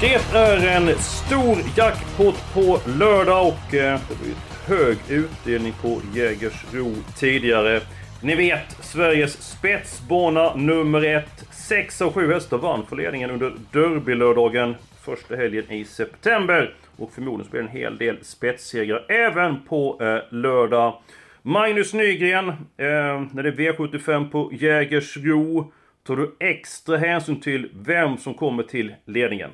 Det är en stor jackpot på lördag och eh, det blir hög utdelning på Jägersro tidigare. Ni vet, Sveriges spetsbana nummer ett. Sex av sju hästar vann för ledningen under Derbylördagen första helgen i september. Och förmodligen blir det en hel del spetssegrar även på eh, lördag. Magnus Nygren, eh, när det är V75 på Jägersro, tar du extra hänsyn till vem som kommer till ledningen?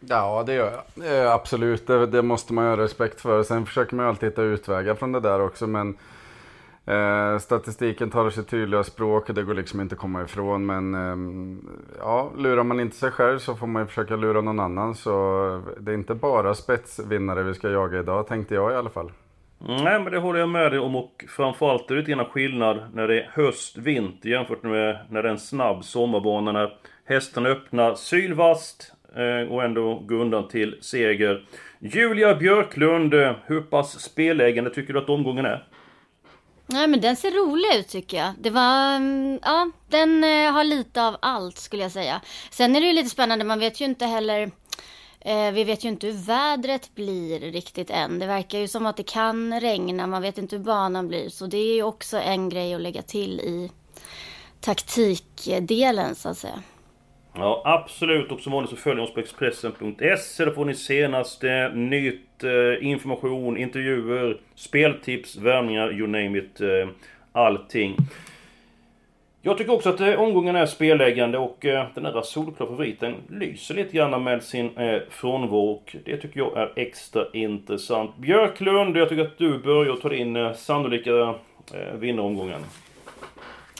Ja, det gör jag. Eh, absolut, det, det, måste man ju ha respekt för. Sen försöker man ju alltid hitta utvägar från det där också. Men eh, statistiken talar sitt tydliga språk och det går liksom inte att komma ifrån. Men eh, ja, lurar man inte sig själv så får man ju försöka lura någon annan. Så eh, det är inte bara spetsvinnare vi ska jaga idag, tänkte jag i alla fall. Mm, nej, men det håller jag med dig om och framförallt är det lite grann skillnad när det är höst, vinter jämfört med när det är en snabb sommarbana. När hästarna öppnar sylvast Eh, och ändå gå undan till seger. Julia Björklund, eh, hur pass spelägande tycker du att omgången är? Nej men den ser rolig ut tycker jag. Det var, mm, ja den eh, har lite av allt skulle jag säga. Sen är det ju lite spännande, man vet ju inte heller vi vet ju inte hur vädret blir riktigt än. Det verkar ju som att det kan regna, man vet inte hur banan blir. Så det är ju också en grej att lägga till i taktikdelen så att säga. Ja, absolut. Och som vanligt så följer oss på Expressen.se. Där får ni senaste nytt, eh, information, intervjuer, speltips, värmningar, you name it. Eh, allting. Jag tycker också att eh, omgången är spelläggande och eh, den där solklara favoriten lyser lite grann med sin eh, frånvaro. Och det tycker jag är extra intressant. Björklund, jag tycker att du börjar ta in eh, sannolika eh, vinnaromgången.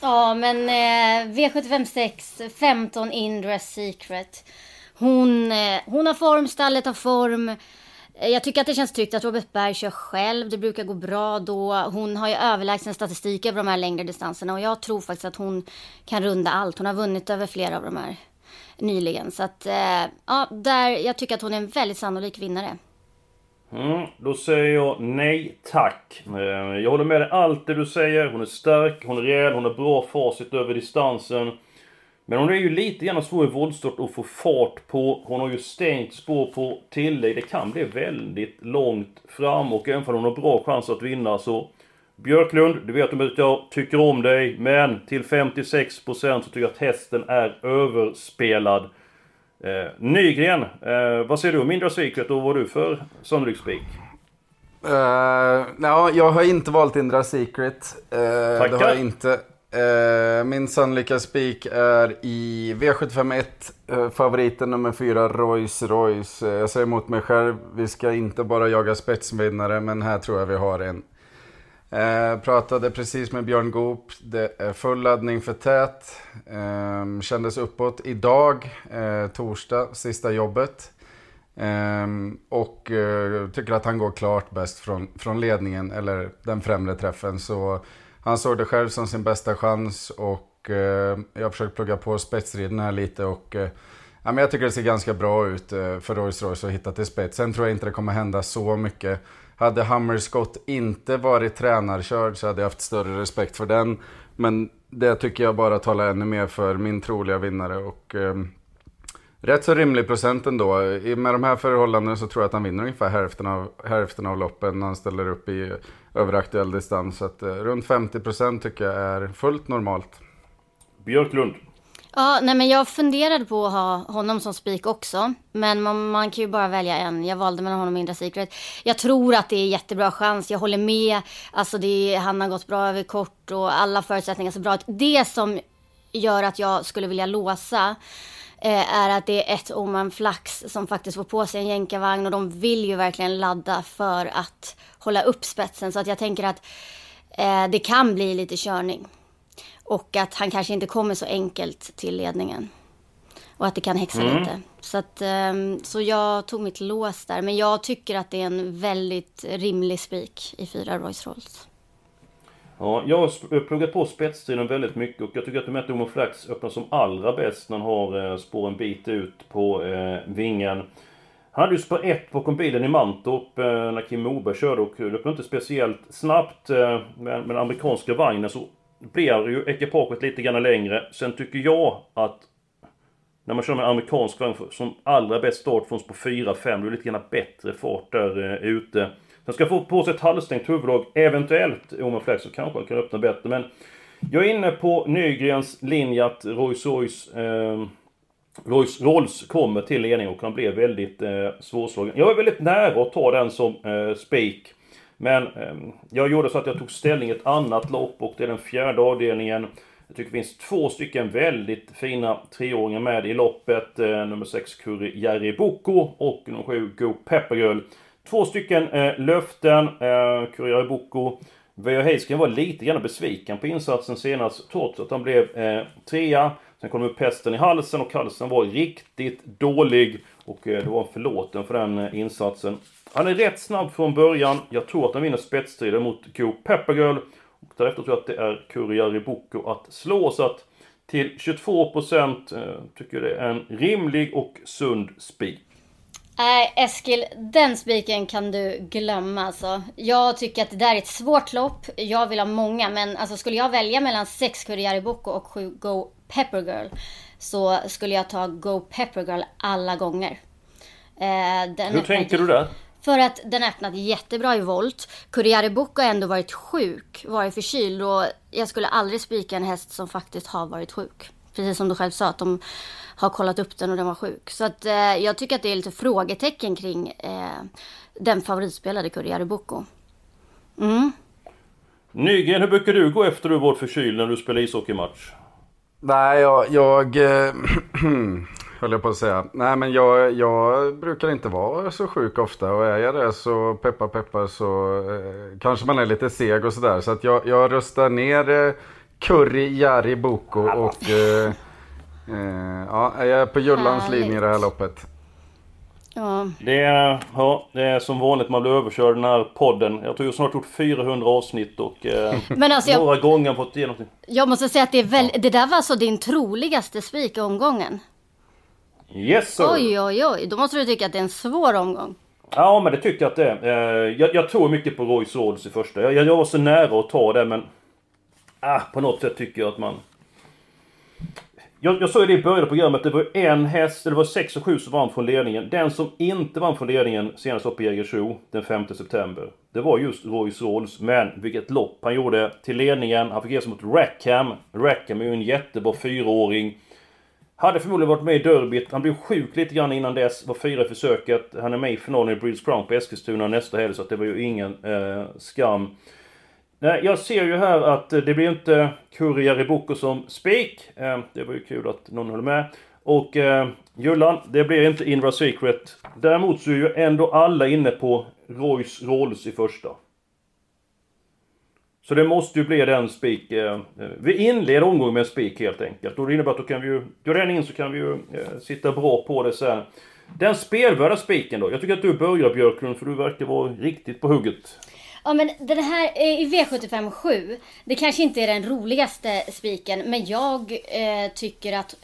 Ja, men eh, V75 6, 15 Indra Secret. Hon, eh, hon har form, stallet har form. Eh, jag tycker att det känns tryggt att Robert Berg kör själv. Det brukar gå bra då. Hon har ju överlägsen statistik över de här längre distanserna och jag tror faktiskt att hon kan runda allt. Hon har vunnit över flera av de här nyligen. Så att, eh, ja, där, jag tycker att hon är en väldigt sannolik vinnare. Mm, då säger jag nej tack. Eh, jag håller med dig allt det du säger. Hon är stark, hon är rejäl, hon har bra facit över distansen. Men hon är ju lite grann svår i våldstart att få fart på. Hon har ju stängt spår på tillägg. Det kan bli väldigt långt fram och även om hon har bra chans att vinna så... Björklund, du vet att jag tycker om dig, men till 56% så tycker jag att hästen är överspelad. Eh, Nygren, eh, vad säger du om Indra Secret och vad har du för sannolik spik? Uh, ja, jag har inte valt Indra Secret. Uh, det Tackar. har jag inte. Uh, min sannolika spik är i V751, uh, favoriten nummer 4, Rolls Royce. Uh, jag säger emot mig själv, vi ska inte bara jaga spetsvinnare, men här tror jag vi har en. Eh, pratade precis med Björn Goop, det är full laddning för tät. Eh, kändes uppåt idag, eh, torsdag, sista jobbet. Ehm, och eh, tycker att han går klart bäst från, från ledningen, eller den främre träffen. Så han såg det själv som sin bästa chans och eh, jag har försökt plugga på spetsriden här lite. Och, eh, ja, men jag tycker det ser ganska bra ut eh, för Rolls Royce att hitta till spets. Sen tror jag inte det kommer hända så mycket. Hade Hammerskott inte varit tränarkörd så hade jag haft större respekt för den. Men det tycker jag bara talar ännu mer för min troliga vinnare. Och, eh, Rätt så rimlig procent ändå. I- Med de här förhållandena så tror jag att han vinner ungefär hälften av, hälften av loppen när han ställer upp i överaktuell distans. Så att, eh, runt 50 procent tycker jag är fullt normalt. Björklund. Ja, nej men jag funderade på att ha honom som spik också. Men man, man kan ju bara välja en. Jag valde mellan honom och Indra Secret. Jag tror att det är jättebra chans. Jag håller med. Alltså det, han har gått bra över kort och alla förutsättningar ser bra ut. Det som gör att jag skulle vilja låsa eh, är att det är ett Oman Flax som faktiskt får på sig en jänkarvagn och de vill ju verkligen ladda för att hålla upp spetsen. Så att jag tänker att eh, det kan bli lite körning. Och att han kanske inte kommer så enkelt till ledningen. Och att det kan häxa Mm. lite. Så, att, ehm, så jag tog mitt lås där. Men jag tycker att det är en väldigt rimlig spik i fyra Rolls Rolls. Ja, jag har pluggat på spetsstriden väldigt mycket och jag tycker att de Omo Flax öppnar som allra bäst när han har eh, spår en bit ut på eh, vingen. Han hade ju spår 1 bakom bilen i Mantorp eh, när Kim Moberg körde och det öppnade inte speciellt snabbt. Eh, med, med den amerikanska vagnen så blir ju ekipaget lite grann längre. Sen tycker jag att när man kör med en amerikansk vagn som allra bäst start från på 4-5, det är lite grann bättre fart där eh, ute. Sen ska få på sig ett halvstängt huvudlag, eventuellt Oman Flex så kanske han kan öppna bättre. Men jag är inne på Nygrens linje att Rolls Royce eh, Royce Rolls kommer till ledning och han blir väldigt eh, svårslagen. Jag är väldigt nära att ta den som eh, spik. Men eh, jag gjorde så att jag tog ställning i ett annat lopp och det är den fjärde avdelningen. Jag tycker det finns två stycken väldigt fina treåringar med i loppet. Eh, nummer 6 Curry Jerry Boko och nummer 7 Go Peppergirl. Två stycken eh, löften. Eh, Curry Jerry Boko. Veijo Heiskanen var lite grann besviken på insatsen senast trots att han blev eh, trea. Sen kom upp pesten i halsen och halsen var riktigt dålig. Och eh, det var förlåten för den eh, insatsen. Han är rätt snabb från början. Jag tror att han vinner spetsstriden mot Go Peppergirl. Och därefter tror jag att det är Kurjari Boko att slå. Så att till 22% eh, tycker det är en rimlig och sund spik. Nej, Eskil, den spiken kan du glömma alltså. Jag tycker att det där är ett svårt lopp. Jag vill ha många, men alltså skulle jag välja mellan 6 Kurjari Boko och 7 Go Peppergirl så skulle jag ta Go Peppergirl alla gånger. Eh, Hur tänker du där? För att den öppnat jättebra i volt. Kurriere Book har ändå varit sjuk, varit förkyld och jag skulle aldrig spika en häst som faktiskt har varit sjuk. Precis som du själv sa att de har kollat upp den och den var sjuk. Så att eh, jag tycker att det är lite frågetecken kring eh, den favoritspelade Kurriere Boko. Mm. Nygren, hur brukar du gå efter du varit förkyld när du spelar ishockeymatch? Nej, jag... jag eh, höll jag på att säga. Nej, men jag, jag brukar inte vara så sjuk ofta. Och är jag det så peppar peppar så eh, kanske man är lite seg och sådär. Så att jag, jag röstar ner eh, Curry Jari Boko och... Eh, eh, ja, jag är på Jullans linje i det här loppet. Ja. Det är, ja, det är som vanligt man blir överkörd den här podden. Jag tror jag snart gjort 400 avsnitt och eh, Men alltså jag, några gånger fått igenom det. jag måste säga att det är väl, det där var alltså din troligaste spik i omgången. Yes sir! Oj, oj, oj. Då måste du tycka att det är en svår omgång. Ja men det tycker jag att det är. Eh, jag, jag tror mycket på Royce Rolls i första. Jag, jag var så nära att ta det men... Ah, på något sätt tycker jag att man... Jag, jag sa ju det i början av programmet, det var en häst, det var 6 och 7 som vann från ledningen. Den som inte vann från ledningen senast upp i Jägersro den 5 september. Det var just Royce Rolls, men vilket lopp han gjorde till ledningen. Han fick ge sig mot Rackham. Rackham är ju en jättebra fyraåring. Hade förmodligen varit med i derbyt. Han blev sjuk lite grann innan dess. Var fyra i försöket. Han är med i finalen i Breeders Crown på Eskilstuna nästa helg. Så att det var ju ingen eh, skam. Nej, jag ser ju här att eh, det blir inte Kurri Boko som spik. Eh, det var ju kul att någon höll med. Och eh, Jullan, det blir inte Inra Secret. Däremot så är ju ändå alla inne på Royce Rolls i första. Så det måste ju bli den spik. Eh, vi inleder omgången med en spik helt enkelt. Och det innebär att då kan vi ju... Går den in så kan vi ju eh, sitta bra på det sen. Den spelvärda spiken då. Jag tycker att du börjar Björklund för du verkar vara riktigt på hugget. Ja men den här eh, i V75 7, det kanske inte är den roligaste spiken, men jag eh, tycker att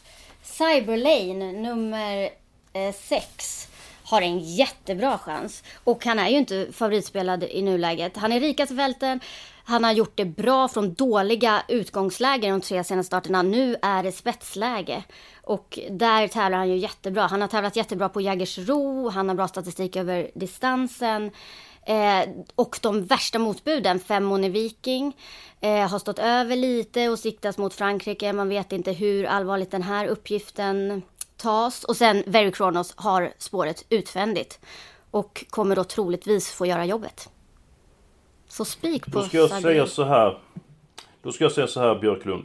Cyberlane nummer eh, 6 har en jättebra chans. Och han är ju inte favoritspelad i nuläget. Han är rikast i fälten, han har gjort det bra från dåliga utgångslägen de tre senaste starterna. Nu är det spetsläge. Och där tävlar han ju jättebra. Han har tävlat jättebra på Jägersro, han har bra statistik över distansen. Eh, och de värsta motbuden, Femmone Viking, eh, har stått över lite och siktas mot Frankrike. Man vet inte hur allvarligt den här uppgiften tas. Och sen Very Kronos har spåret utvändigt. Och kommer då troligtvis få göra jobbet. Så spik på Då ska jag Sagan. säga så här. Då ska jag säga så här Björklund.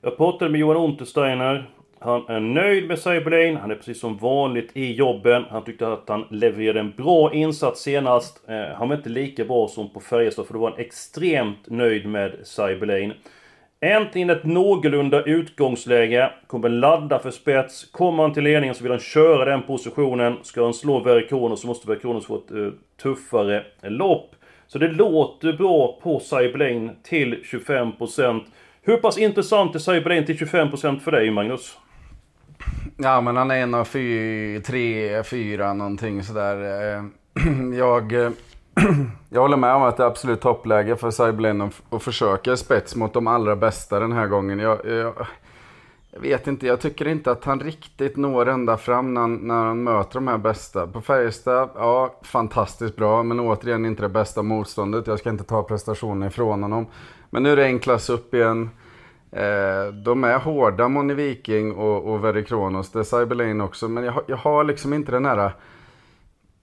Jag pratade med Johan Untersteiner. Han är nöjd med Cyberlane. Han är precis som vanligt i jobben. Han tyckte att han levererade en bra insats senast. Eh, han var inte lika bra som på Färjestad för då var han extremt nöjd med Cyberlane. Äntligen ett någorlunda utgångsläge. Kommer ladda för spets. Kommer han till ledningen så vill han köra den positionen. Ska han slå Verikonos så måste Verikonos få ett uh, tuffare lopp. Så det låter bra på Cyberlane till 25%. Hur pass intressant är Cyberlane till 25% för dig Magnus? Ja men han är en av fy, tre, fyra någonting sådär. Eh, jag, eh, jag håller med om att det är absolut toppläge för Cyberlane att, att försöka spets mot de allra bästa den här gången. Jag, jag, jag, vet inte, jag tycker inte att han riktigt når ända fram när, när han möter de här bästa. På Färjestad, ja fantastiskt bra, men återigen inte det bästa motståndet. Jag ska inte ta prestationen ifrån honom. Men nu är det en klass upp igen. Eh, de är hårda, Moni Viking och, och Verry Kronos. Det är Cyberlane också. Men jag, jag har liksom inte den här...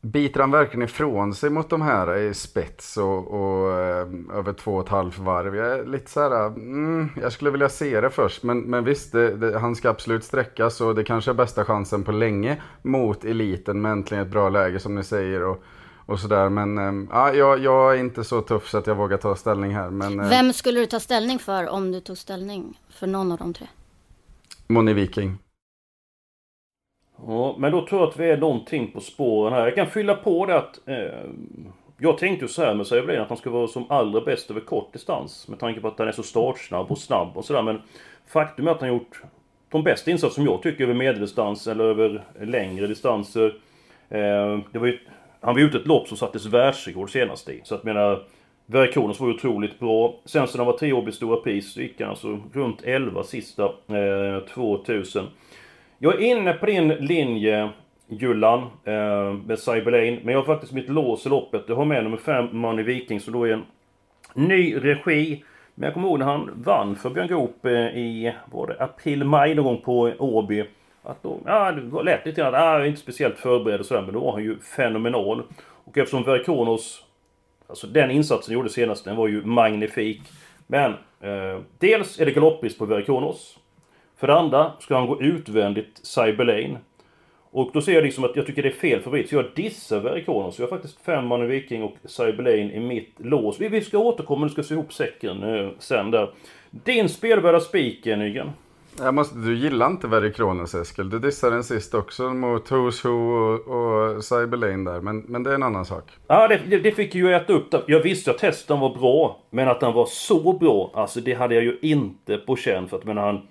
Biter han verkligen ifrån sig mot de här i spets och, och eh, över två och ett halvt varv? Jag är lite så här, mm, jag skulle vilja se det först. Men, men visst, det, det, han ska absolut sträckas och det kanske är bästa chansen på länge mot eliten med äntligen ett bra läge som ni säger. Och, och sådär. Men äh, jag, jag är inte så tuff så att jag vågar ta ställning här. Men, äh, Vem skulle du ta ställning för om du tog ställning för någon av de tre? Moni Viking. Ja, men då tror jag att vi är någonting på spåren här. Jag kan fylla på det att... Eh, jag tänkte ju så här med Sävlin att han ska vara som allra bäst över kort distans. Med tanke på att han är så startsnabb och snabb och sådär. Men faktum är att han gjort de bästa insatser som jag tycker över medeldistans eller över längre distanser. Eh, det var ju han var ute ett lopp som sattes världsrekord senast i. Så att menar... Verikonos var ju otroligt bra. Sen så när han var tre år vid Stora Pris så gick han alltså runt 11 sista eh, 2000. Jag är inne på din linje Jullan eh, med Cyberlane. Men jag har faktiskt mitt lås i loppet. Jag har med nummer 5 Money Viking som då är en ny regi. Men jag kommer ihåg när han vann för Björn Goop eh, i var det april, maj någon gång på Åby. Att då, ja, det lät lite grann att ah, inte speciellt förberedd och sådär, men då var han ju fenomenal. Och eftersom Verikonos, alltså den insatsen gjorde senast, den var ju magnifik. Men eh, dels är det galoppis på Verikonos. För det andra ska han gå utvändigt Cyberlane. Och då ser jag liksom att jag tycker det är fel favorit, så jag dissar Verikonos. Jag har faktiskt fem man i Viking och Cyberlane i mitt lås. Vi, vi ska återkomma, nu ska se ihop säcken eh, sen där. Din spelvärda spik, Nygren? Jag måste, du gillar inte Very Kronos Eskil. Du dissade den sist också mot Who's Who och, och Cyberlane där. Men, men det är en annan sak. Ja, det, det fick ju äta upp. Jag visste att testen var bra. Men att den var så bra, alltså det hade jag ju inte på känn. För att menar han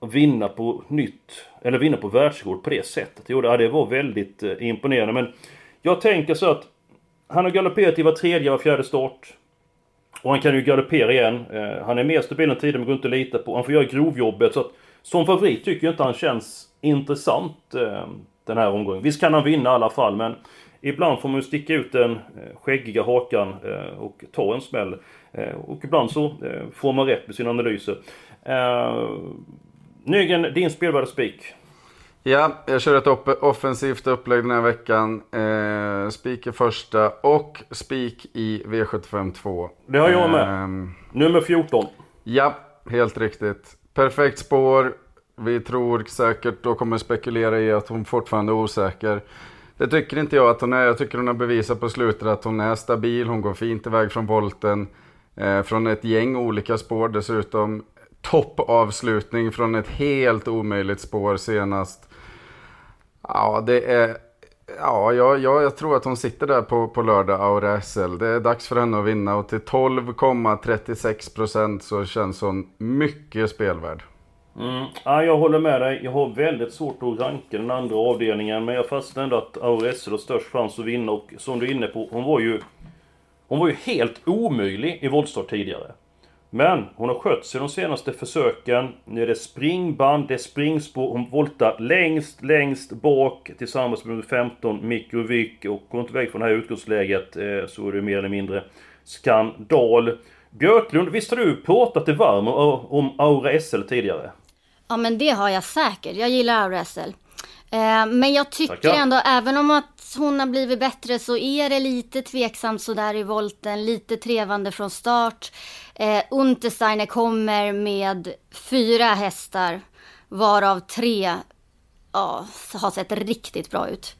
vinna på nytt, eller vinna på världsrekord på det sättet. Jo, det var väldigt eh, imponerande. Men jag tänker så att han har galopperat i var tredje, var fjärde start. Och han kan ju galoppera igen. Eh, han är mer stabil än tidigare men går inte att lita på. Han får göra grovjobbet. Så att som favorit tycker jag inte han känns intressant eh, den här omgången. Visst kan han vinna i alla fall men ibland får man ju sticka ut den skäggiga hakan och ta en smäll. Och ibland så får man rätt med sina analyser. Nygren, din spelvärda spik? Ja, jag kör ett upp offensivt upplägg den här veckan. Eh, spik i första och spik i V75 2. Det har jag med. Eh, Nummer 14. Ja, helt riktigt. Perfekt spår. Vi tror säkert och kommer spekulera i att hon fortfarande är osäker. Det tycker inte jag att hon är. Jag tycker hon har bevisat på slutet att hon är stabil. Hon går fint iväg från volten. Eh, från ett gäng olika spår dessutom. Toppavslutning från ett helt omöjligt spår senast. Ja, det är... Ja, jag, jag, jag tror att hon sitter där på, på lördag, Aura SL. Det är dags för henne att vinna och till 12,36% så känns hon mycket spelvärd. Mm. Ja, jag håller med dig. Jag har väldigt svårt att ranka den andra avdelningen. Men jag fastnar ändå att Aura SL har störst chans att vinna. Och som du är inne på, hon var ju... Hon var ju helt omöjlig i voltstart tidigare. Men hon har skött sig de senaste försöken. Nu är det springband, det är springspår. Hon voltar längst, längst bak tillsammans med 15 Mikrovic. Och går inte iväg från det här utgångsläget eh, så är det mer eller mindre skandal. Björklund, visst har du pratat dig varm om Aura SL tidigare? Ja men det har jag säkert. Jag gillar Aura SL. Eh, men jag tycker Tackar. ändå, även om att hon har blivit bättre så är det lite tveksamt sådär i volten. Lite trevande från start. Eh, Untersteiner kommer med fyra hästar, varav tre ja, har sett riktigt bra ut.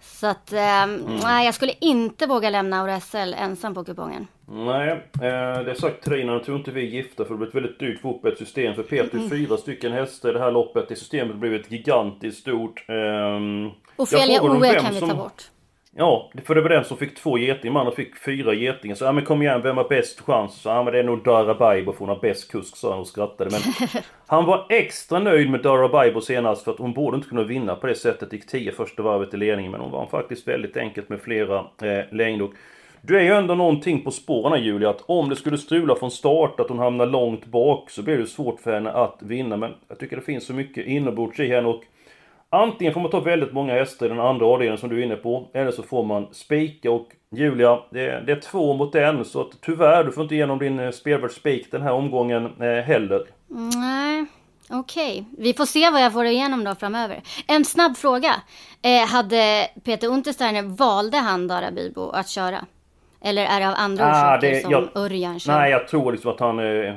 Så att, eh, mm. nej, jag skulle inte våga lämna Aura SL ensam på kupongen. Nej, eh, det sagt innan, jag tror inte vi är gifta för det blir ett väldigt dyrt för ett system. För Peter mm. fyra stycken hästar i det här loppet. Det systemet har blivit gigantiskt stort. Um, Ofelia OE kan vi ta bort. Ja, för det var den som fick två getingar, mannen fick fyra getingar. Så ja men kom igen, vem har bäst chans? Så ja men det är nog Dara Baibo för hon har bäst kusk sa han och skrattade. Men han var extra nöjd med Dara Baibo senast för att hon borde inte kunna vinna på det sättet. Gick 10 första varvet i ledningen men hon var faktiskt väldigt enkelt med flera eh, längder. Du är ju ändå någonting på spåren Julia, att om det skulle strula från start, att hon hamnar långt bak, så blir det svårt för henne att vinna. Men jag tycker det finns så mycket inombords i henne och Antingen får man ta väldigt många hästar i den andra avdelningen som du är inne på, eller så får man spika och Julia, det är, det är två mot en, så att tyvärr, du får inte igenom din eh, spelvärd spik den här omgången eh, heller. Nej, okej. Okay. Vi får se vad jag får igenom då framöver. En snabb fråga. Eh, hade Peter Untersteiner, valde han Dara Bibo att köra? Eller är det av andra ah, orsaker det, som jag, Örjan kör? Nej, jag tror liksom att han... Eh,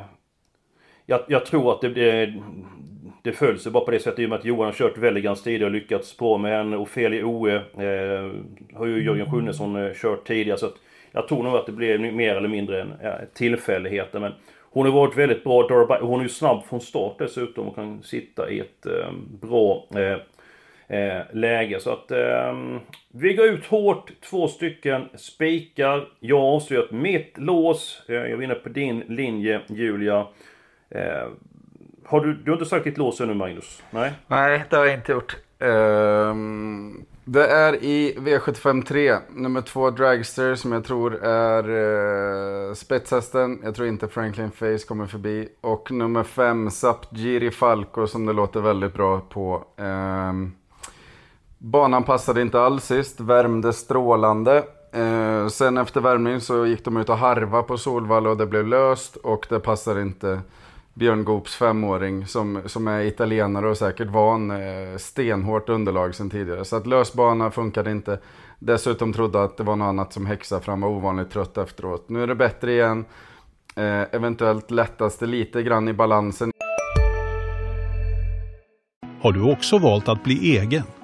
jag, jag, tror att det, det, det föll sig bara på det sättet i och med att Johan har kört Velligans tidigare och lyckats bra med henne. Ofelia Oe eh, har ju Jörgen Sjunnesson eh, kört tidigare så att jag tror nog att det blev mer eller mindre en ja, tillfälligheter men hon har varit väldigt bra. Hon är ju snabb från start dessutom och kan sitta i ett eh, bra eh, eh, läge. Så att eh, vi går ut hårt, två stycken spikar. Jag har avslöjat mitt lås. Eh, jag vinner på din linje Julia. Eh, har du, du har inte sagt ditt lås ännu Magnus? Nej? Nej, det har jag inte gjort. Um, det är i V75 3, nummer två Dragster som jag tror är eh, spetshästen. Jag tror inte Franklin Face kommer förbi. Och nummer fem Sapgiri Falco som det låter väldigt bra på. Eh, banan passade inte alls sist, värmde strålande. Eh, sen efter värmning så gick de ut och harva på Solvalla och det blev löst och det passade inte Björn Goops femåring som, som är italienare och säkert van eh, stenhårt underlag sedan tidigare. Så att lösbana funkade inte. Dessutom trodde att det var något annat som häxa fram var ovanligt trött efteråt. Nu är det bättre igen. Eh, eventuellt lättas det lite grann i balansen. Har du också valt att bli egen?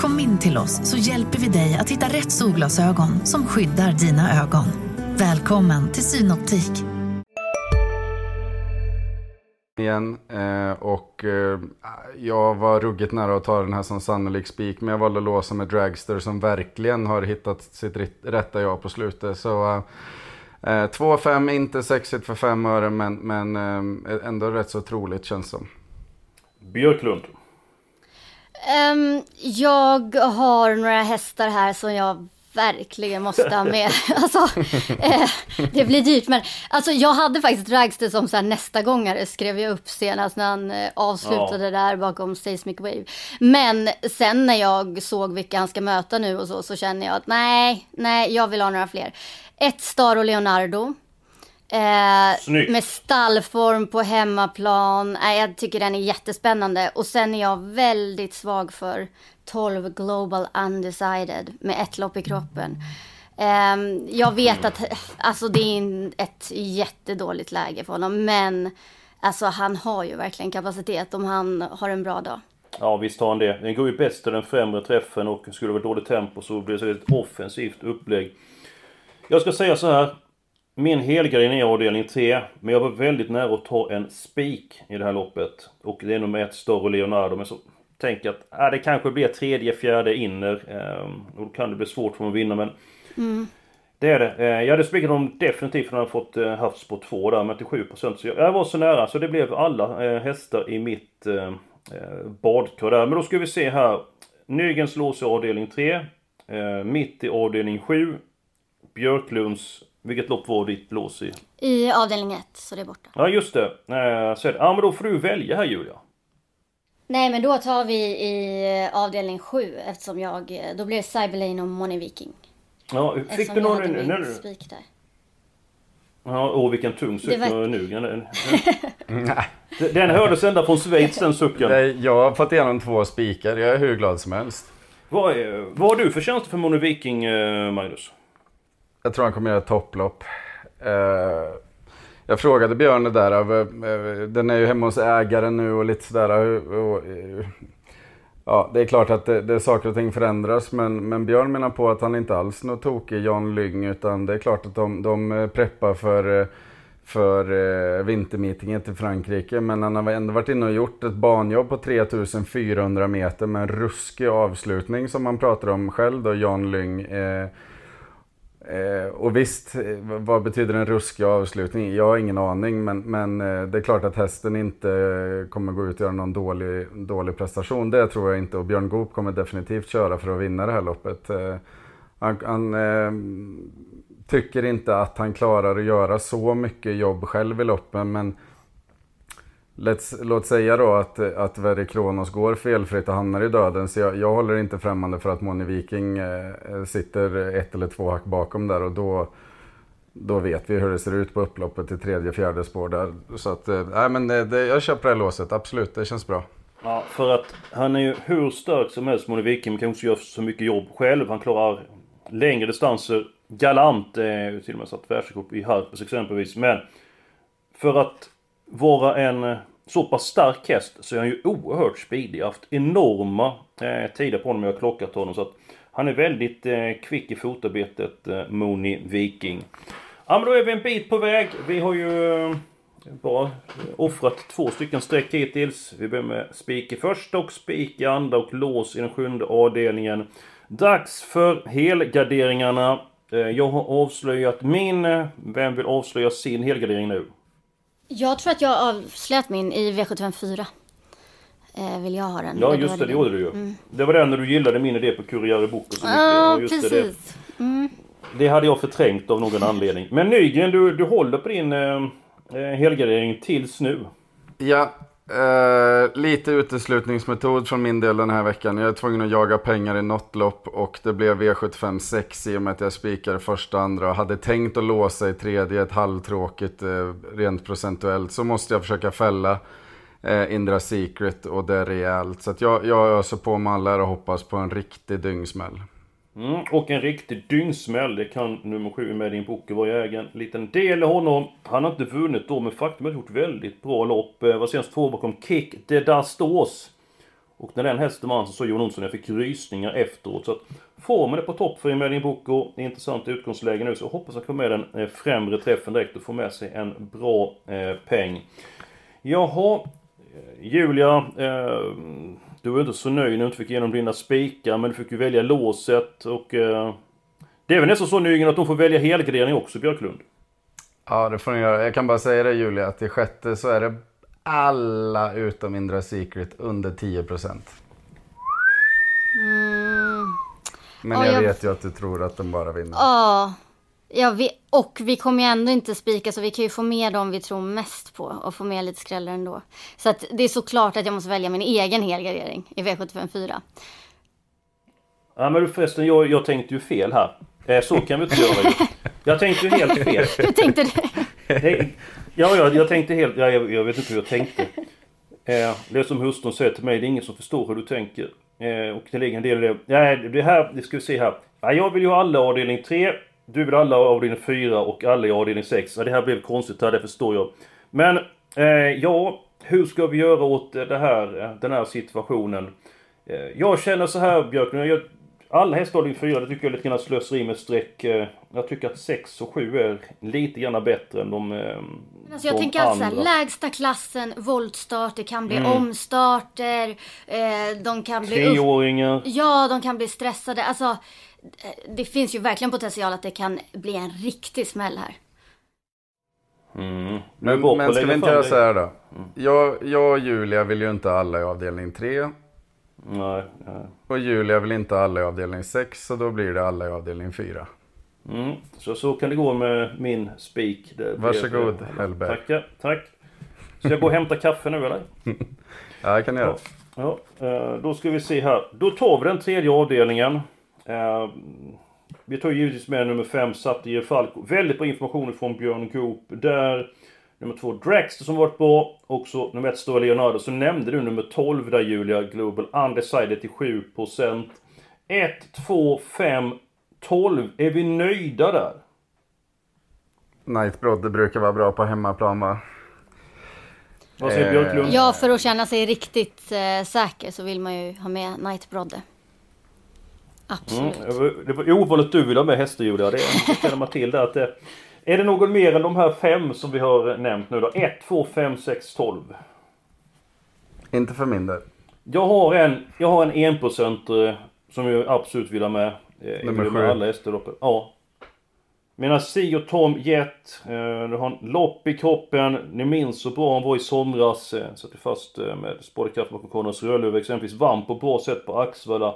Kom in till oss så hjälper vi dig att hitta rätt solglasögon som skyddar dina ögon. Välkommen till Synoptik. Igen, eh, och eh, jag var ruggigt nära att ta den här som sannolik spik, men jag valde att låsa med Dragster som verkligen har hittat sitt rätta jag på slutet. Så 2-5, eh, inte sexigt för 5 öre, men, men ändå rätt så troligt känns som. Björklund. Um, jag har några hästar här som jag verkligen måste ha med. alltså, eh, det blir dyrt. Men alltså, jag hade faktiskt Dragster som så här, nästa gångare skrev jag upp senast när han eh, avslutade ja. där bakom Seismic Wave. Men sen när jag såg vilka han ska möta nu och så, så känner jag att nej, nej, jag vill ha några fler. Ett Star och Leonardo. Eh, med stallform på hemmaplan. Eh, jag tycker den är jättespännande. Och sen är jag väldigt svag för 12 Global Undecided med ett lopp i kroppen. Eh, jag vet att alltså, det är ett jättedåligt läge för honom. Men alltså, han har ju verkligen kapacitet om han har en bra dag. Ja visst har han det. Den går ju bäst i den främre träffen och skulle det vara dåligt tempo så blir det ett offensivt upplägg. Jag ska säga så här. Min helgardin är avdelning 3, men jag var väldigt nära att ta en spik i det här loppet. Och det är nummer ett, Storro Leonardo, men så tänker jag att äh, det kanske blir tredje, fjärde inner. Eh, och då kan det bli svårt för mig att vinna, men... Mm. Det är det. Eh, jag hade spikat dem definitivt när jag fått eh, havs på två där med till 7% så jag, jag var så nära så det blev alla eh, hästar i mitt eh, eh badkar där. Men då ska vi se här. Nygens lås i avdelning 3. Eh, mitt i avdelning 7. Björklunds vilket lopp var ditt lås i? I avdelning 1, så det är borta. Ja, just det. Eh, så ja, men då får du välja här Julia. Nej, men då tar vi i eh, avdelning 7 eftersom jag... Eh, då blir det Cyberlane och Money Viking. Ja, fick eftersom du någon... Jag hade min spik där. Ja, åh vilken tung suck Det var- nu. Den, den, den hördes ända från Schweiz den sucken. Nej, jag har fått igenom två spikar. Jag är hur glad som helst. Vad, är, vad har du för tjänster för Mono Viking, eh, Magnus? Jag tror han kommer göra ett topplopp. Eh, jag frågade Björn det där. Eh, eh, den är ju hemma hos ägaren nu och lite sådär. Ja, det är klart att det, det saker och ting förändras. Men, men Björn menar på att han inte alls är tokig Jan Lyng. Utan det är klart att de, de preppar för, för vintermeetingen till Frankrike. Men han har ändå varit inne och gjort ett banjobb på 3400 meter med en ruskig avslutning som han pratar om själv då, Jan Lyng. Eh, Eh, och visst, eh, vad betyder en ruskig avslutning? Jag har ingen aning, men, men eh, det är klart att hästen inte kommer gå ut och göra någon dålig, dålig prestation. Det tror jag inte. Och Björn Goop kommer definitivt köra för att vinna det här loppet. Eh, han han eh, tycker inte att han klarar att göra så mycket jobb själv i loppen, men Let's, låt säga då att, att Verre Kronos går felfritt och hamnar i döden. Så jag, jag håller inte främmande för att Moni Viking eh, sitter ett eller två hack bakom där och då, då vet vi hur det ser ut på upploppet i tredje, fjärde spår där. Så att, eh, nej men det, det, jag köper det här låset, absolut, det känns bra. Ja, för att han är ju hur stark som helst, Moni Viking, men kanske inte gör så mycket jobb själv. Han klarar längre distanser galant. Eh, ju till och med satt världsrekord i Harpers exempelvis. Men för att vara en eh, så pass stark häst så är han ju oerhört speedig. Jag har haft enorma eh, tider på honom. Jag har klockat honom. Så att han är väldigt eh, kvick i fotarbetet, eh, Moni Viking. Ja men då är vi en bit på väg. Vi har ju eh, bara offrat två stycken streck hittills. Vi börjar med spik i första och spik i andra och lås i den sjunde avdelningen. Dags för helgarderingarna. Eh, Jag har avslöjat min. eh, Vem vill avslöja sin helgardering nu? Jag tror att jag avslöjat min i V754. Eh, vill jag ha den? Ja just det, det gjorde du ju. Det var den när du gillade min idé på Kurriere Bok och så mycket. Ja, just det, det, precis. Mm. det hade jag förträngt av någon anledning. Men Nygren, du, du håller på din eh, eh, helgardering tills nu. Ja, Eh, lite uteslutningsmetod från min del den här veckan. Jag är tvungen att jaga pengar i något lopp och det blev V75 6 i och med att jag spikade första andra och hade tänkt att låsa i tredje, ett halvtråkigt eh, rent procentuellt. Så måste jag försöka fälla eh, Indra Secret och det är rejält. Så att jag, jag öser på med alla här och hoppas på en riktig dyngsmäll. Mm, och en riktig dyngsmäll. Det kan nummer sju med din bok vara ägen. liten del i honom. Han har inte vunnit då, men faktum är att han gjort väldigt bra lopp. Eh, Var senast två bakom Kick där stås! Och när den hästen vann så såg Johan Olsson jag fick rysningar efteråt. Så att formen är på topp för Emelin Boko. Intressant utgångsläge nu. Så jag hoppas att han kommer med den eh, främre träffen direkt och får med sig en bra eh, peng. Jaha, eh, Julia. Eh, du var inte så nöjd när du inte fick igenom dina spikar, men du fick ju välja låset och... Eh, det är väl nästan så Nygren att de får välja helgardering också, Björklund? Ja, det får ni göra. Jag kan bara säga det Julia, att i sjätte så är det alla utom Indra Secret under 10%. Men Ja, jag jag- vet ju att du tror att den bara vinner. Ja, ja vi, och vi kommer ju ändå inte spika så vi kan ju få med dem vi tror mest på och få med lite skrällar ändå. Så att det är såklart att jag måste välja min egen helgardering i V754. Ja men förresten, jag, jag tänkte ju fel här. Eh, så kan vi inte göra. Jag tänkte ju helt fel. Hur tänkte du? Nej, ja, ja, jag tänkte helt... Ja, jag, jag vet inte hur jag tänkte. Eh, det är som hustrun säger till mig, det är ingen som förstår hur du tänker. Eh, och det ligger en del i det. Nej, det här, det ska vi se här. Ja, jag vill ju ha alla avdelning 3. Du vill alla i avdelning 4 och alla i avdelning 6. Ja, det här blev konstigt här, det förstår jag. Men, eh, ja, hur ska vi göra åt det här, den här situationen? Eh, jag känner så här Björklund, jag, alla avdelning 4, det tycker jag är lite grann slöseri med streck. Eh, Jag tycker att 6 och 7 är lite grann bättre än de, eh, Alltså jag de tänker alltså andra. lägsta klassen, voltstart, det kan bli Mm. omstarter, eh, de kan bli upp... Treåringar. Ja, de kan bli stressade. Alltså, det finns ju verkligen potential att det kan bli en riktig smäll här. Mm. Men, men ska vi inte göra så här då? Jag, jag och Julia vill ju inte alla i avdelning 3. Nej, nej. Och Julia vill inte alla i avdelning 6, så då blir det alla i avdelning 4. Mm. Så, så kan det gå med min spik. Varsågod, Hellberg. Tackar, tack. Ska jag gå och hämta kaffe nu eller? Ja, det kan jag göra. Ja, eh, då ska vi se här. Då tar vi den tredje avdelningen. Eh, Vi tar givetvis med nummer 5, Satir Falco. Väldigt bra information från Björn Goop där. Nummer 2, Draxter som varit bra. Också nummer 1, Stora Leonardo. Så nämnde du nummer 12 där Julia, Global Undecided till 7%. 1, 2, 5, 12. Är vi nöjda där? Night Brodde brukar vara bra på hemmaplan va? Vad säger Björklund? Ja, för att känna sig riktigt eh, säker så vill man ju ha med Night Brodde. Absolut. Mm, det var ovanligt du vill ha med hästar Julia. Det känner man till där att det, Är det någon mer än de här fem som vi har nämnt nu då? 1, 2, 5, 6, 12. Inte för min del. Jag har en, jag har en enprocentare som jag absolut vill ha med. Eh, Nummer med sju. alla uppe. Ja. Mina Si och Tom Jet. Eh, du har en lopp i kroppen. Ni minns så bra han var i somras. Eh, satte fast eh, med spårkraft bakom Konrads Rödluv. Exempelvis vann på bra sätt på Axvalla.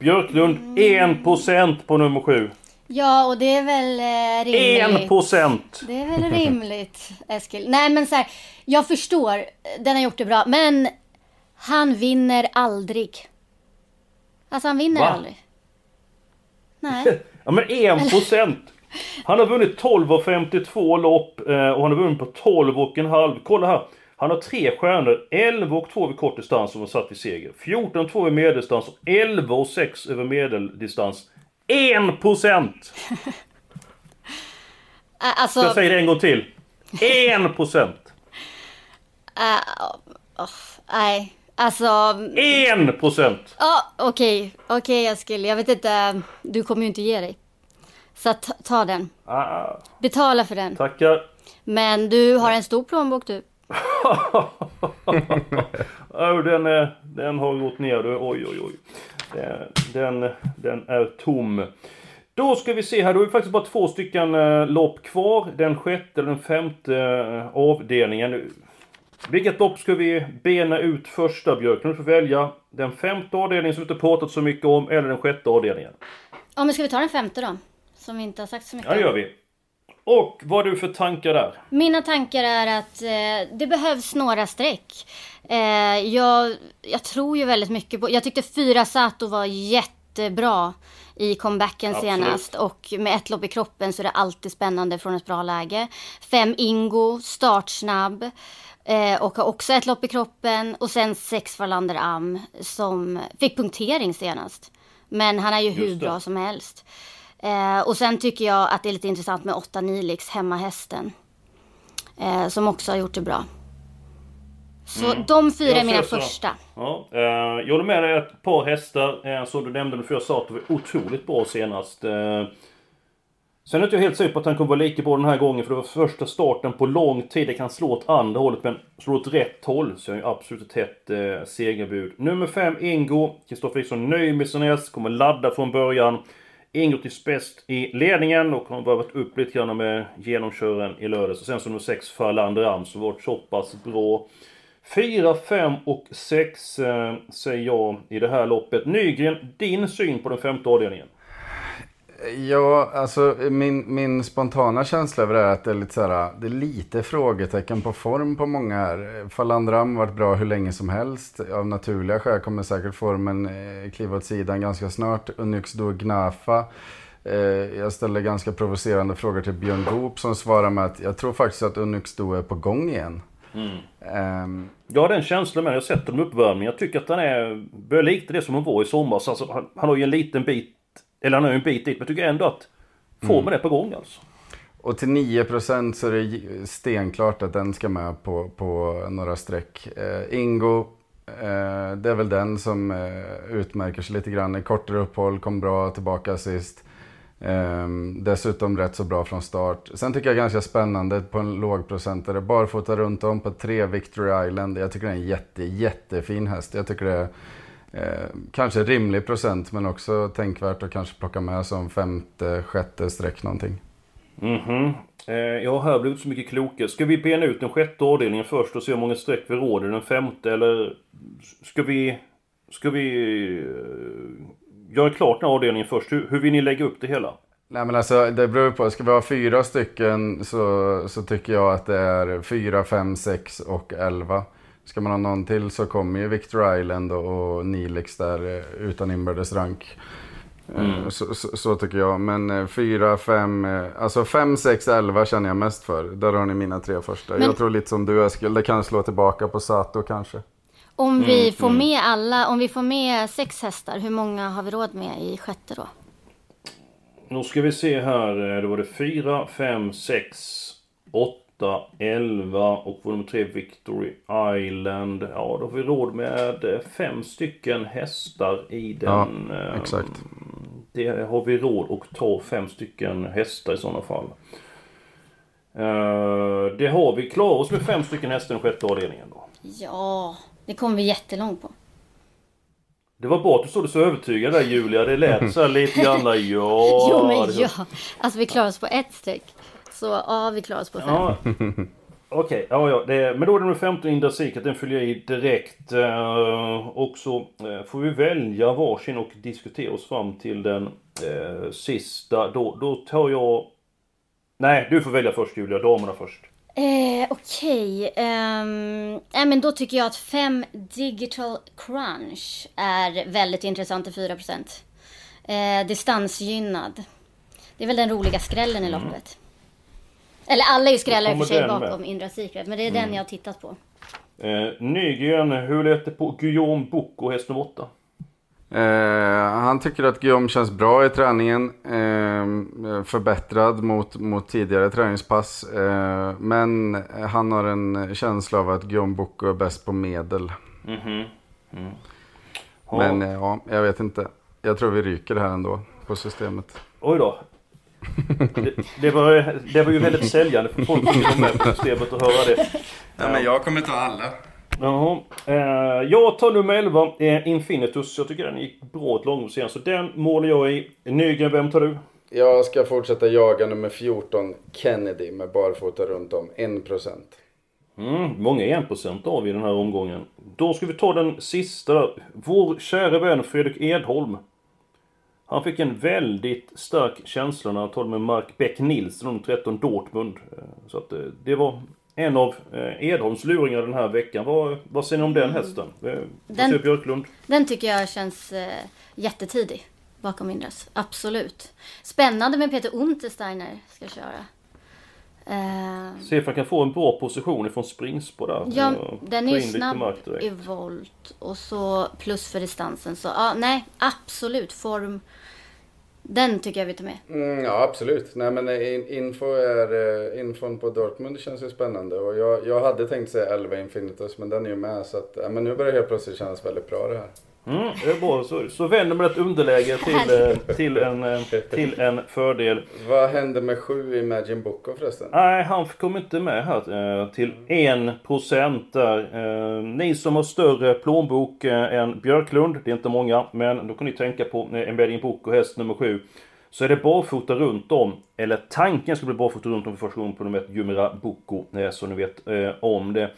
Björklund 1% på nummer 7. Ja, och det är väl eh, rimligt. 1%! Det är väl rimligt, Eskil. Nej, men så här, jag förstår. Den har gjort det bra, men han vinner aldrig. Alltså, han vinner Va? aldrig. Nej. Ja men 1%! Han har vunnit 12 av 52 lopp eh, och han har vunnit på 12 och en halv. Kolla här! Han har tre stjärnor, 11 och 2 vid kort distans som har satt vid seger. 14 och 2 vid medeldistans och 11 och 6 över medeldistans. 1%! Ä- Alltså, Jag säger det en gång till. 1%! äh, åh, nej. Alltså, 1%! ja, okej. Okej, Eskil. Jag vet inte. Du kommer ju inte ge dig. Så ta, den. Ah, Betala för den. tackar. Men du har en stor plånbok du. oh, den, är, den har gått ner du. Oj, oj, oj. Den, den, den är tom. Då ska vi se här, då har vi faktiskt bara två stycken eh, lopp kvar. Den sjätte eller den femte eh, avdelningen. Vilket lopp ska vi bena ut första Björklund? Du får välja den femte avdelningen som vi inte pratat så mycket om, eller den sjätte avdelningen. Ja, men ska vi ta den femte då? Som vi inte har sagt så mycket Ja, det om. gör vi. Och vad har du för tankar där? Mina tankar är att eh, det behövs några streck. Eh, jag, jag tror ju väldigt mycket på... Jag tyckte fyra Sato var jättebra i comebacken Absolut. senast. Och med ett lopp i kroppen så är det alltid spännande från ett bra läge. Fem Ingo, startsnabb. Eh, och har också ett lopp i kroppen. Och sen sex Farlander Am som fick punktering senast. Men han är ju hur Just det. bra som helst. Eh, och sen tycker jag att det är lite intressant med 8 Nilix, hemmahästen. Eh, som också har gjort det bra. Så de fyra Jag är mina första. Ja, eh, jag håller med dig ett par hästar eh, som du nämnde för jag sa att det var otroligt bra senast. Eh, sen är inte jag helt säker på att han kommer vara lika bra den här gången för det var första starten på lång tid. Det kan slå åt andra hållet men slå åt rätt håll så jag är absolut ett hett eh, segerbud. Nummer 5 Ingo. Kristoffer Eriksson nöjd med sin häst, kommer ladda från början. Ingo till spets i ledningen och har varvat upp lite grann med genomkören i lördags. Och sen så nummer 6 Farlander Am som varit så pass bra. 4, 5 och 6 eh, säger jag i det här loppet. Nygren, din syn på den femte avdelningen? Ja, alltså min, min spontana känsla över det är att det är lite så här, det är lite frågetecken på form på många här. Falandram har varit bra hur länge som helst. Av naturliga skäl kommer säkert formen eh, kliva åt sidan ganska snart. Unyxdo Gnafa. Eh, jag ställde ganska provocerande frågor till Björn Goop som svarar med att jag tror faktiskt att Unyxdo är på gång igen. Ehm, Jag har den känslan med Jag har sett dem i uppvärmningen. Jag tycker att han är... Börjar likna det som han var i somras. Alltså, han, han har ju en liten bit... Eller han har ju en bit dit. Men jag tycker ändå att formen är på gång alltså. Och till 9% så är det stenklart att den ska med på, på några streck. Eh, Ingo, eh, det är väl den som eh, utmärker sig lite grann. Kortare uppehåll, kom bra tillbaka sist. Ehm, dessutom rätt så bra från start. Sen tycker jag ganska spännande på en lågprocentare. Barfota runt om på tre Victory Island. Jag tycker det är en jätte, jättefin häst. Jag tycker det är eh, kanske rimlig procent men också tänkvärt att kanske plocka med som femte, sjätte streck någonting. Mhm. Eh, jag har här blivit så mycket klokare. Ska vi bena ut den sjätte avdelningen först och se hur många streck vi råder den femte eller ska vi... Ska vi... Eh, Eh, göra klart den här avdelningen först? Hur, hur vill ni lägga upp det hela? Nej men alltså det beror på. Ska vi ha fyra stycken så, så tycker jag att det är fyra, fem, sex och elva. Ska man ha någon till så kommer ju Victor Island och, Nilix där eh, utan inbördes rank. Mm. Så, så, så, tycker jag. Men 4, 5, alltså 5, 6, 11 känner jag mest för. Där har ni mina tre första. Men... Jag tror lite som du Eskil, det kan slå tillbaka på Sato kanske. Om vi mm, får mm. med alla, om vi får med sex hästar, hur många har vi råd med i sjätte då? Nu ska vi se här. Då var det 4, 5, 6, 8, 11 och nummer 3 Victory Island. Ja, då får vi råd med fem stycken hästar i den. Ja, exakt. Det har vi råd att ta fem stycken hästar i sådana fall. Det har vi. Klarar oss med fem stycken hästar i sjätte avdelningen då? Ja, det kommer vi jättelångt på. Det var bra att du såg så övertygad där Julia. Det lät så lite grann ja. jo men ja. Alltså vi klarar oss på ett streck. Så ja, vi klarar oss på fem. Ja. Okej, okay, ja, ja. Det, men då är det nummer 15 Indra Sikat. Den följer i direkt. Eh, och så eh, får vi välja varsin och diskutera oss fram till den eh, sista. Då, då tar jag... Nej, du får välja först Julia. Damerna först. Eh, Okej, okay. um, eh, men då tycker jag att 5 Digital Crunch är väldigt intressant till 4%. Eh, distansgynnad. Det är väl den roliga skrällen i loppet. Mm. Eller alla är ju skrällar i och för sig bakom med. Indra Secret, men det är mm. den jag har tittat på. Eh, Nygren, hur lät det på Guillaume Bocco, häst nummer 8? Eh, han tycker att Guillaume känns bra i träningen. Eh, förbättrad mot, mot tidigare träningspass. Eh, men han har en känsla av att Guillaume Bocco är bäst på medel. Mm -hmm. mm. Men eh, ja, jag vet inte. Jag tror vi ryker det här ändå på systemet. Oj då. Det, det, var, det var ju väldigt säljande för folk som var med på systemet att höra det. Ja, men jag kommer ta alla. Jaha. Eh, jag tar nummer 11, eh, Infinitus. Jag tycker den gick bra ett långlopp så den målar jag i. Nygren, vem tar du? Jag ska fortsätta jaga nummer 14, Kennedy, med barfota runt om. 1%. Mm, många 1% har vi i den här omgången. Då ska vi ta den sista. Vår kära vän Fredrik Edholm. Han fick en väldigt stark känsla när han talade med Mark Beck Nilsson om 13 Dortmund. Eh, så att eh, det var en av eh, Edholms luringar den här veckan. Vad, vad säger ni om den hästen? Eh, den, Björklund? Den tycker jag känns eh, jättetidig bakom Indras. Absolut. Spännande med Peter Untersteiner ska köra. Eh, Se om han kan få en bra position ifrån springspår där. Ja, den är ju snabb i volt och så plus för distansen. Så ja, nej, absolut form den tycker jag vi tar med. Mm, ja, absolut. Nej, men eh, info är, eh, infon på Dortmund känns ju spännande. Och jag, jag hade tänkt säga 11 Infinitus, men den är ju med. Så att, ja, men nu börjar det helt plötsligt kännas väldigt bra det här. Mm, det är bra. Så, så vänder man ett underläge till, eh, till, en, eh, till en fördel. Vad hände med 7 Imagine Boko förresten? Nej, han kom inte med här till 1% där. Ni som har större plånbok än Björklund, det är inte många, men då kan ni tänka på Embedding Boko, häst nummer 7. Så är det barfota runt om, eller tanken ska bli barfota runt om för första gången på nummer 1, Jumira Boko, så ni vet om det.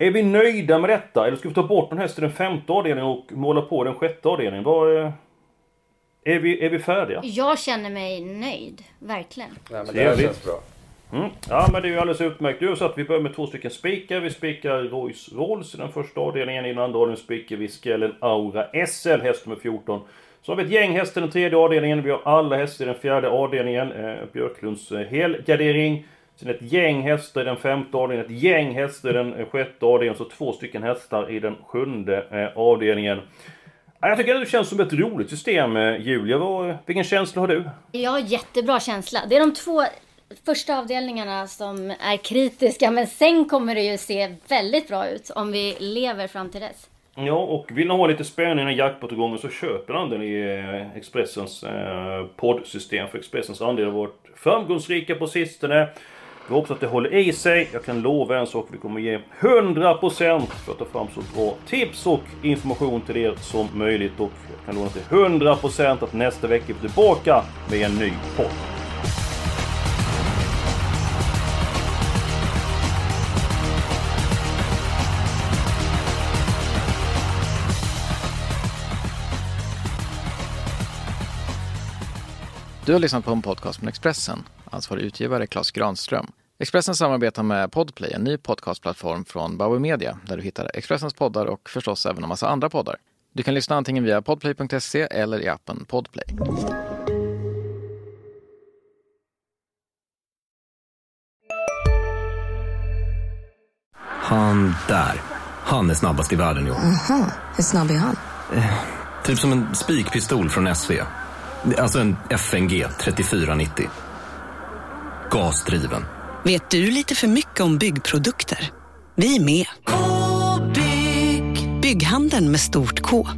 Är vi nöjda med detta? Eller ska vi ta bort en häst i den femte avdelningen och måla på den sjätte avdelningen? Vad, är, är, vi, är vi färdiga? Jag känner mig nöjd. Verkligen. Ja, men det här känns bra. Mm. Ja men det är ju alldeles utmärkt. Du sa att vi börjar med två stycken spikar. Vi spikar Rolls Rolls i den första avdelningen. I den andra avdelningen spikar vi Skellen Aura SL, häst nummer 14. Så har vi ett gäng hästar i den tredje avdelningen. Vi har alla hästar i den fjärde avdelningen. Eh, Björklunds eh, helgardering. Sen ett gäng hästar i den femte avdelningen, ett gäng hästar i den sjätte avdelningen, så två stycken hästar i den sjunde eh, avdelningen. Jag tycker att det känns som ett roligt system, eh, Julia. vilken känsla har du? Jag har jättebra känsla. Det är de två första avdelningarna som är kritiska, men sen kommer det ju se väldigt bra ut om vi lever fram till dess. Ja, och vill ni ha lite spänning när jackpot så köper han den i eh, Expressens eh, poddsystem. För Expressens andel har varit framgångsrika på sistone. Jag hoppas att det håller i sig. Jag kan lova en sak. Vi kommer ge 100% för att ta fram så bra tips och information till er som möjligt. Och jag kan lova till 100% att nästa vecka är vi tillbaka med en ny podd. Du har lyssnat på en podcast från Expressen. Ansvarig utgivare Klas Granström. Expressen samarbetar med Podplay, en ny podcastplattform från Bauer Media där du hittar Expressens poddar och förstås även en massa andra poddar. Du kan lyssna antingen via podplay.se eller i appen Podplay. Han där. Han är snabbast i världen i år. Aha, hur snabb är han? Typ som en spikpistol från SV. Alltså en FNG 3490. Gasdriven. Vet du lite för mycket om byggprodukter? Vi är med. Bygghandeln med stort K.